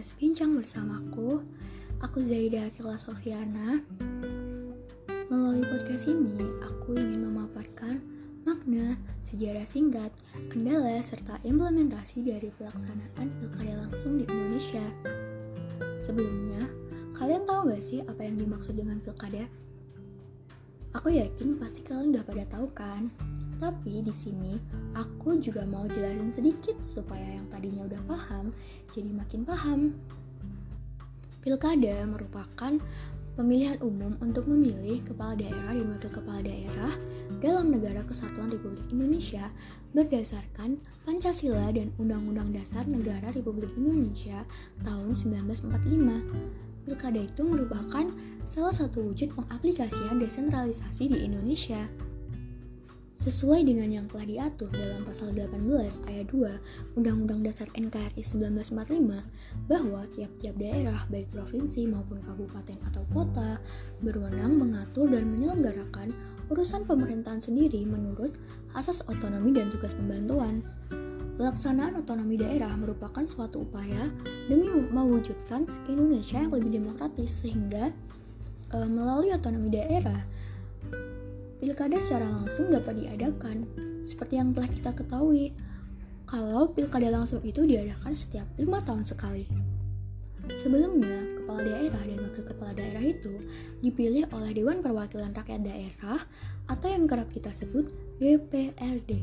Podcast Bincang bersamaku. Aku Zaida Akila Sofiana. Melalui podcast ini, aku ingin memaparkan makna, sejarah singkat, kendala, serta implementasi dari pelaksanaan pilkada langsung di Indonesia. Sebelumnya, kalian tahu gak sih apa yang dimaksud dengan pilkada? Aku yakin pasti kalian udah pada tahu kan? Tapi di sini aku juga mau jelasin sedikit supaya yang tadinya udah paham jadi makin paham. Pilkada merupakan pemilihan umum untuk memilih kepala daerah dan wakil kepala daerah dalam negara kesatuan Republik Indonesia berdasarkan Pancasila dan Undang-Undang Dasar Negara Republik Indonesia tahun 1945. Pilkada itu merupakan salah satu wujud pengaplikasian desentralisasi di Indonesia. Sesuai dengan yang telah diatur dalam pasal 18 ayat 2 Undang-Undang Dasar NKRI 1945 bahwa tiap-tiap daerah baik provinsi maupun kabupaten atau kota berwenang mengatur dan menyelenggarakan urusan pemerintahan sendiri menurut asas otonomi dan tugas pembantuan. Pelaksanaan otonomi daerah merupakan suatu upaya demi mewujudkan Indonesia yang lebih demokratis sehingga e, melalui otonomi daerah pilkada secara langsung dapat diadakan, seperti yang telah kita ketahui, kalau pilkada langsung itu diadakan setiap lima tahun sekali. Sebelumnya, kepala daerah dan wakil kepala daerah itu dipilih oleh Dewan Perwakilan Rakyat Daerah atau yang kerap kita sebut DPRD.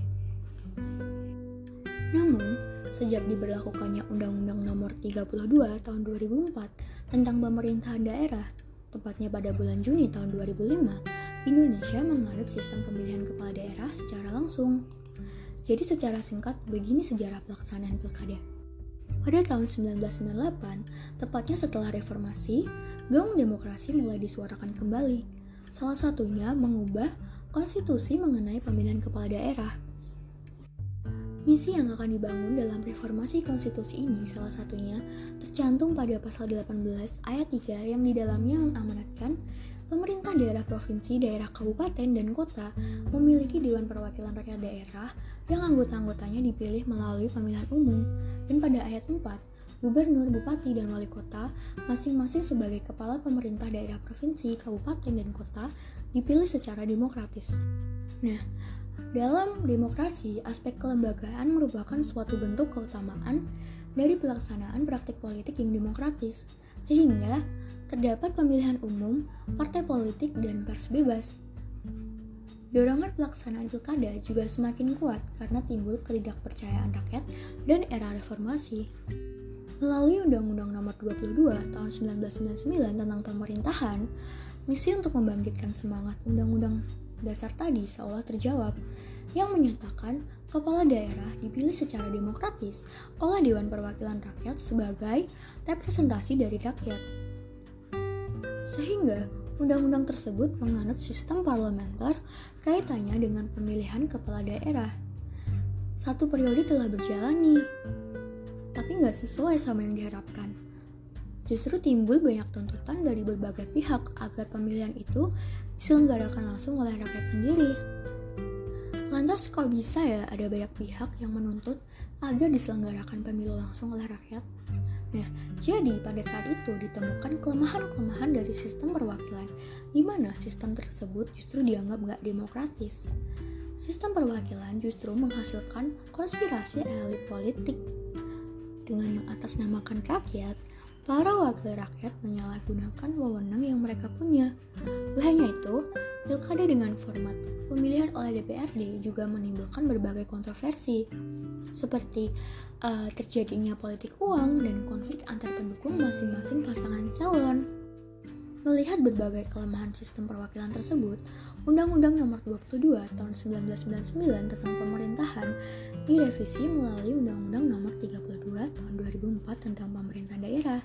Namun, sejak diberlakukannya Undang-Undang Nomor 32 Tahun 2004 tentang pemerintahan daerah, tepatnya pada bulan Juni tahun 2005, Indonesia menganut sistem pemilihan kepala daerah secara langsung. Jadi secara singkat, begini sejarah pelaksanaan pilkada. Pada tahun 1998, tepatnya setelah reformasi, gaung demokrasi mulai disuarakan kembali. Salah satunya mengubah konstitusi mengenai pemilihan kepala daerah. Misi yang akan dibangun dalam reformasi konstitusi ini salah satunya tercantum pada pasal 18 ayat 3 yang di dalamnya mengamanatkan daerah provinsi, daerah kabupaten, dan kota memiliki Dewan Perwakilan Rakyat Daerah yang anggota-anggotanya dipilih melalui pemilihan umum. Dan pada ayat 4, gubernur, bupati, dan wali kota masing-masing sebagai kepala pemerintah daerah provinsi, kabupaten, dan kota dipilih secara demokratis. Nah, dalam demokrasi, aspek kelembagaan merupakan suatu bentuk keutamaan dari pelaksanaan praktik politik yang demokratis, sehingga terdapat pemilihan umum, partai politik, dan pers bebas. Dorongan pelaksanaan pilkada juga semakin kuat karena timbul ketidakpercayaan rakyat dan era reformasi. Melalui Undang-Undang Nomor 22 Tahun 1999 tentang pemerintahan, misi untuk membangkitkan semangat Undang-Undang Dasar tadi seolah terjawab, yang menyatakan kepala daerah dipilih secara demokratis oleh Dewan Perwakilan Rakyat sebagai representasi dari rakyat sehingga undang-undang tersebut menganut sistem parlementer kaitannya dengan pemilihan kepala daerah. Satu periode telah berjalan nih, tapi nggak sesuai sama yang diharapkan. Justru timbul banyak tuntutan dari berbagai pihak agar pemilihan itu diselenggarakan langsung oleh rakyat sendiri. Lantas kok bisa ya ada banyak pihak yang menuntut agar diselenggarakan pemilu langsung oleh rakyat? Nah, jadi pada saat itu ditemukan kelemahan-kelemahan dari sistem perwakilan, di mana sistem tersebut justru dianggap gak demokratis. Sistem perwakilan justru menghasilkan konspirasi elit politik. Dengan mengatasnamakan rakyat, para wakil rakyat menyalahgunakan wewenang yang mereka punya. Lainnya itu, pilkada dengan format pemilihan oleh DPRD juga menimbulkan berbagai kontroversi, seperti uh, terjadinya politik uang dan konflik antar pendukung masing-masing pasangan calon. Melihat berbagai kelemahan sistem perwakilan tersebut, Undang-Undang Nomor 22 Tahun 1999 tentang Pemerintahan direvisi melalui Undang-Undang Nomor 32 Tahun 2004 tentang Pemerintahan Daerah.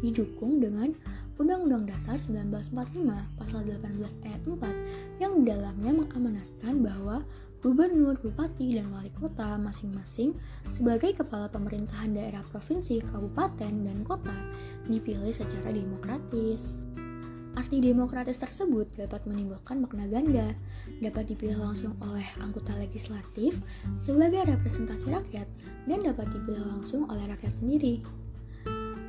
Didukung dengan Undang-Undang Dasar 1945 Pasal 18 Ayat 4 yang di dalamnya mengamanatkan bahwa gubernur, bupati, dan wali kota masing-masing sebagai kepala pemerintahan daerah provinsi, kabupaten, dan kota dipilih secara demokratis. Arti demokratis tersebut dapat menimbulkan makna ganda, dapat dipilih langsung oleh anggota legislatif sebagai representasi rakyat, dan dapat dipilih langsung oleh rakyat sendiri.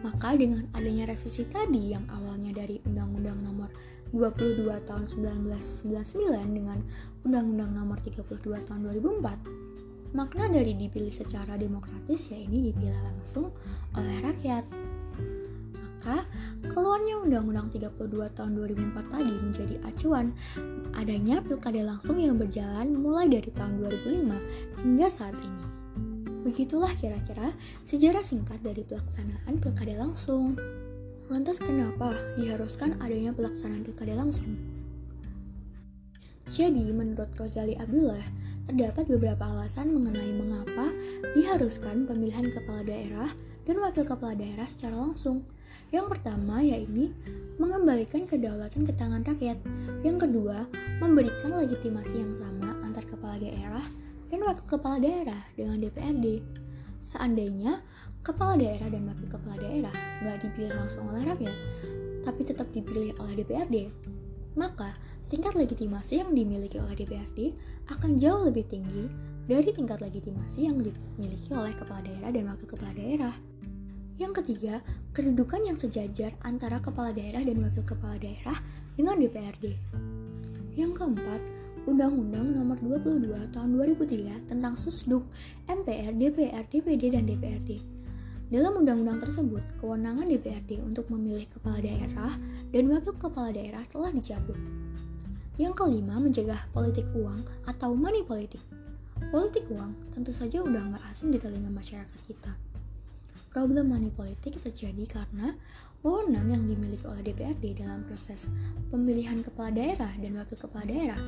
Maka dengan adanya revisi tadi yang awalnya dari Undang-Undang Nomor 22 tahun 1999 dengan Undang-Undang Nomor 32 tahun 2004, makna dari dipilih secara demokratis ya ini dipilih langsung oleh rakyat. Maka keluarnya Undang-Undang 32 tahun 2004 tadi menjadi acuan adanya pilkada langsung yang berjalan mulai dari tahun 2005 hingga saat ini. Begitulah kira-kira sejarah singkat dari pelaksanaan pilkada langsung. Lantas kenapa diharuskan adanya pelaksanaan pilkada langsung? Jadi, menurut Rozali Abdullah, terdapat beberapa alasan mengenai mengapa diharuskan pemilihan kepala daerah dan wakil kepala daerah secara langsung. Yang pertama yaitu mengembalikan kedaulatan ke tangan rakyat. Yang kedua, memberikan legitimasi yang sama antar kepala daerah dan wakil kepala daerah dengan DPRD. Seandainya kepala daerah dan wakil kepala daerah nggak dipilih langsung oleh rakyat, tapi tetap dipilih oleh DPRD, maka tingkat legitimasi yang dimiliki oleh DPRD akan jauh lebih tinggi dari tingkat legitimasi yang dimiliki oleh kepala daerah dan wakil kepala daerah. Yang ketiga, kedudukan yang sejajar antara kepala daerah dan wakil kepala daerah dengan DPRD. Yang keempat, Undang-Undang Nomor 22 Tahun 2003 tentang Susduk, MPR, DPR, DPD, dan DPRD. Dalam undang-undang tersebut, kewenangan DPRD untuk memilih kepala daerah dan wakil kepala daerah telah dicabut. Yang kelima, mencegah politik uang atau money politik. Politik uang tentu saja udah nggak asing di telinga masyarakat kita. Problem money politik terjadi karena wewenang yang dimiliki oleh DPRD dalam proses pemilihan kepala daerah dan wakil kepala daerah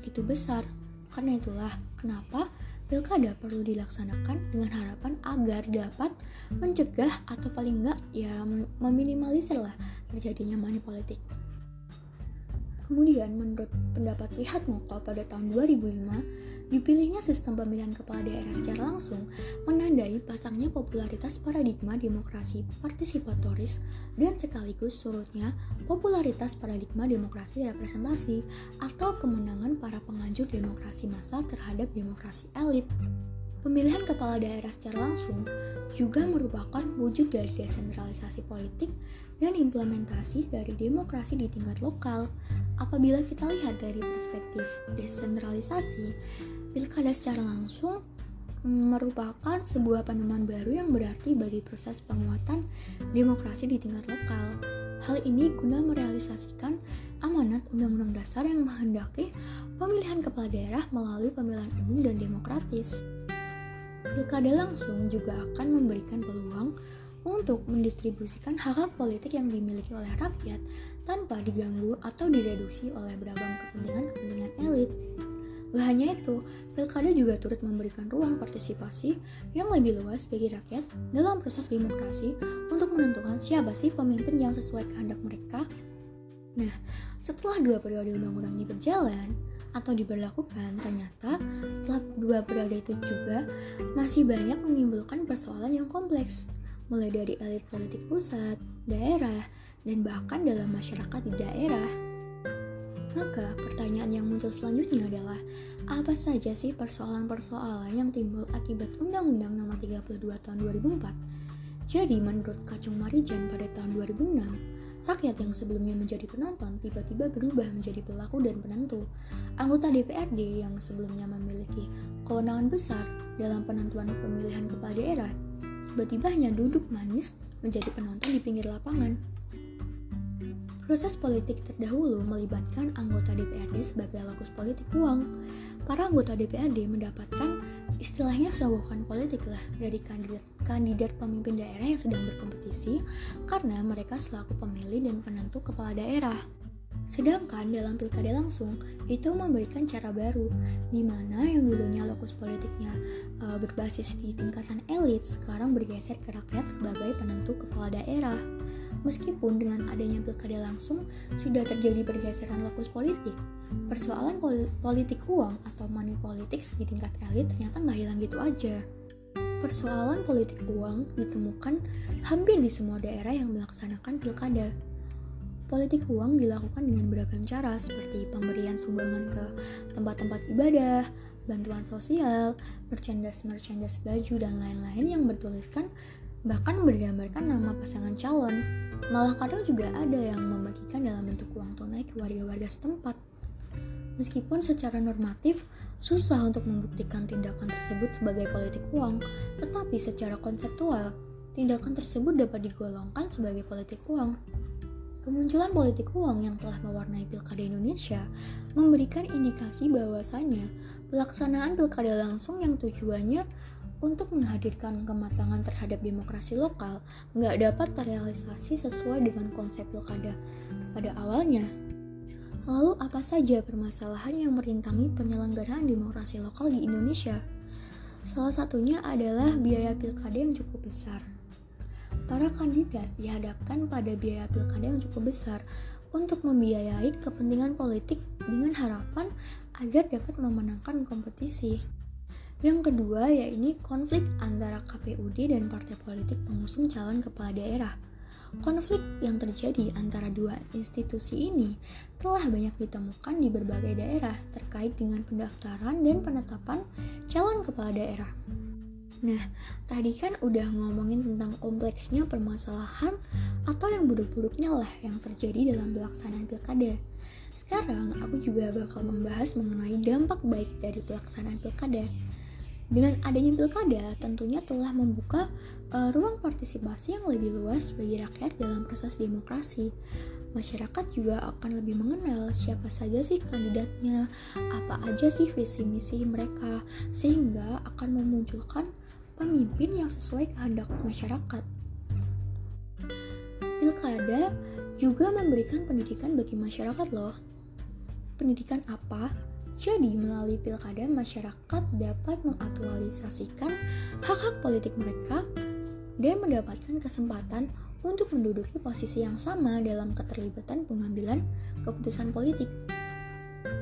begitu besar. Karena itulah kenapa pilkada perlu dilaksanakan dengan harapan agar dapat mencegah atau paling enggak ya meminimalisir lah terjadinya money politik. Kemudian menurut pendapat pihak Mokol pada tahun 2005, Dipilihnya sistem pemilihan kepala daerah secara langsung menandai pasangnya popularitas paradigma demokrasi partisipatoris dan sekaligus surutnya popularitas paradigma demokrasi representasi atau kemenangan para penganjur demokrasi massa terhadap demokrasi elit. Pemilihan kepala daerah secara langsung juga merupakan wujud dari desentralisasi politik dan implementasi dari demokrasi di tingkat lokal. Apabila kita lihat dari perspektif desentralisasi, Pilkada secara langsung merupakan sebuah penemuan baru yang berarti bagi proses penguatan demokrasi di tingkat lokal. Hal ini guna merealisasikan amanat Undang-Undang Dasar yang menghendaki pemilihan kepala daerah melalui pemilihan umum dan demokratis. Pilkada langsung juga akan memberikan peluang untuk mendistribusikan hak-hak politik yang dimiliki oleh rakyat tanpa diganggu atau direduksi oleh beragam kepentingan-kepentingan elit. Gak hanya itu, pilkada juga turut memberikan ruang partisipasi yang lebih luas bagi rakyat dalam proses demokrasi untuk menentukan siapa sih pemimpin yang sesuai kehendak mereka. Nah, setelah dua periode undang-undang ini berjalan atau diberlakukan, ternyata setelah dua periode itu juga masih banyak menimbulkan persoalan yang kompleks, mulai dari elit politik pusat, daerah, dan bahkan dalam masyarakat di daerah. Maka pertanyaan yang muncul selanjutnya adalah apa saja sih persoalan-persoalan yang timbul akibat Undang-Undang Nomor 32 Tahun 2004? Jadi menurut Kacung Marijan pada tahun 2006, rakyat yang sebelumnya menjadi penonton tiba-tiba berubah menjadi pelaku dan penentu. Anggota DPRD yang sebelumnya memiliki kewenangan besar dalam penentuan pemilihan kepala daerah, tiba-tiba hanya duduk manis menjadi penonton di pinggir lapangan. Proses politik terdahulu melibatkan anggota DPRD sebagai lokus politik uang. Para anggota DPRD mendapatkan istilahnya sogokan politik lah dari kandidat kandidat pemimpin daerah yang sedang berkompetisi karena mereka selaku pemilih dan penentu kepala daerah. Sedangkan dalam pilkada langsung itu memberikan cara baru di mana yang dulunya lokus politiknya e, berbasis di tingkatan elit sekarang bergeser ke rakyat sebagai penentu kepala daerah. Meskipun dengan adanya pilkada langsung sudah terjadi pergeseran lokus politik, persoalan pol politik uang atau money politics di tingkat elit ternyata nggak hilang gitu aja. Persoalan politik uang ditemukan hampir di semua daerah yang melaksanakan pilkada. Politik uang dilakukan dengan beragam cara seperti pemberian sumbangan ke tempat-tempat ibadah, bantuan sosial, merchandise-merchandise baju, dan lain-lain yang bertuliskan bahkan bergambarkan nama pasangan calon. Malah kadang juga ada yang membagikan dalam bentuk uang tunai ke warga-warga setempat. Meskipun secara normatif susah untuk membuktikan tindakan tersebut sebagai politik uang, tetapi secara konseptual, tindakan tersebut dapat digolongkan sebagai politik uang. Kemunculan politik uang yang telah mewarnai pilkada Indonesia memberikan indikasi bahwasanya pelaksanaan pilkada langsung yang tujuannya untuk menghadirkan kematangan terhadap demokrasi lokal nggak dapat terrealisasi sesuai dengan konsep pilkada pada awalnya. Lalu apa saja permasalahan yang merintangi penyelenggaraan demokrasi lokal di Indonesia? Salah satunya adalah biaya pilkada yang cukup besar. Para kandidat dihadapkan pada biaya pilkada yang cukup besar untuk membiayai kepentingan politik dengan harapan agar dapat memenangkan kompetisi. Yang kedua yaitu konflik antara KPUD dan partai politik pengusung calon kepala daerah. Konflik yang terjadi antara dua institusi ini telah banyak ditemukan di berbagai daerah terkait dengan pendaftaran dan penetapan calon kepala daerah. Nah, tadi kan udah ngomongin tentang kompleksnya permasalahan atau yang buruk-buruknya lah yang terjadi dalam pelaksanaan pilkada. Sekarang aku juga bakal membahas mengenai dampak baik dari pelaksanaan pilkada. Dengan adanya pilkada, tentunya telah membuka uh, ruang partisipasi yang lebih luas bagi rakyat dalam proses demokrasi. Masyarakat juga akan lebih mengenal siapa saja sih kandidatnya, apa aja sih visi misi mereka, sehingga akan memunculkan pemimpin yang sesuai kehendak masyarakat. Pilkada juga memberikan pendidikan bagi masyarakat loh. Pendidikan apa? Jadi, melalui pilkada, masyarakat dapat mengaktualisasikan hak-hak politik mereka dan mendapatkan kesempatan untuk menduduki posisi yang sama dalam keterlibatan pengambilan keputusan politik.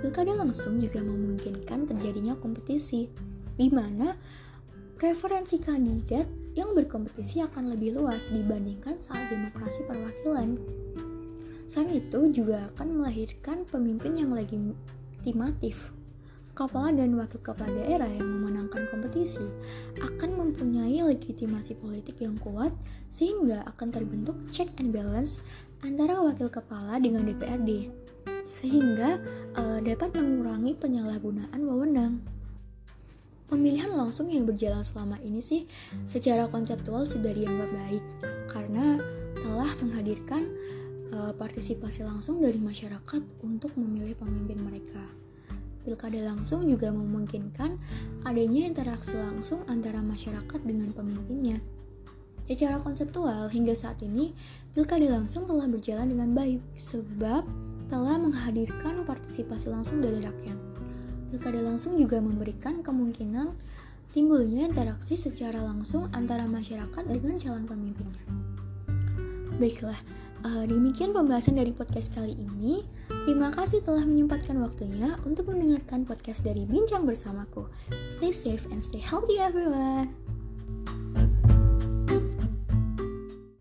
Pilkada langsung juga memungkinkan terjadinya kompetisi, di mana preferensi kandidat yang berkompetisi akan lebih luas dibandingkan saat demokrasi perwakilan. Selain itu juga akan melahirkan pemimpin yang legitimatif. Kepala dan wakil kepala daerah yang memenangkan kompetisi akan mempunyai legitimasi politik yang kuat sehingga akan terbentuk check and balance antara wakil kepala dengan DPRD sehingga uh, dapat mengurangi penyalahgunaan wewenang. Pemilihan langsung yang berjalan selama ini sih secara konseptual sudah dianggap baik karena telah menghadirkan uh, partisipasi langsung dari masyarakat untuk memilih pemimpin mereka. Pilkada langsung juga memungkinkan adanya interaksi langsung antara masyarakat dengan pemimpinnya. Secara konseptual, hingga saat ini, pilkada langsung telah berjalan dengan baik sebab telah menghadirkan partisipasi langsung dari rakyat. Pilkada langsung juga memberikan kemungkinan timbulnya interaksi secara langsung antara masyarakat dengan calon pemimpinnya. Baiklah, Uh, demikian pembahasan dari podcast kali ini. Terima kasih telah menyempatkan waktunya untuk mendengarkan podcast dari Bincang Bersamaku. Stay safe and stay healthy everyone.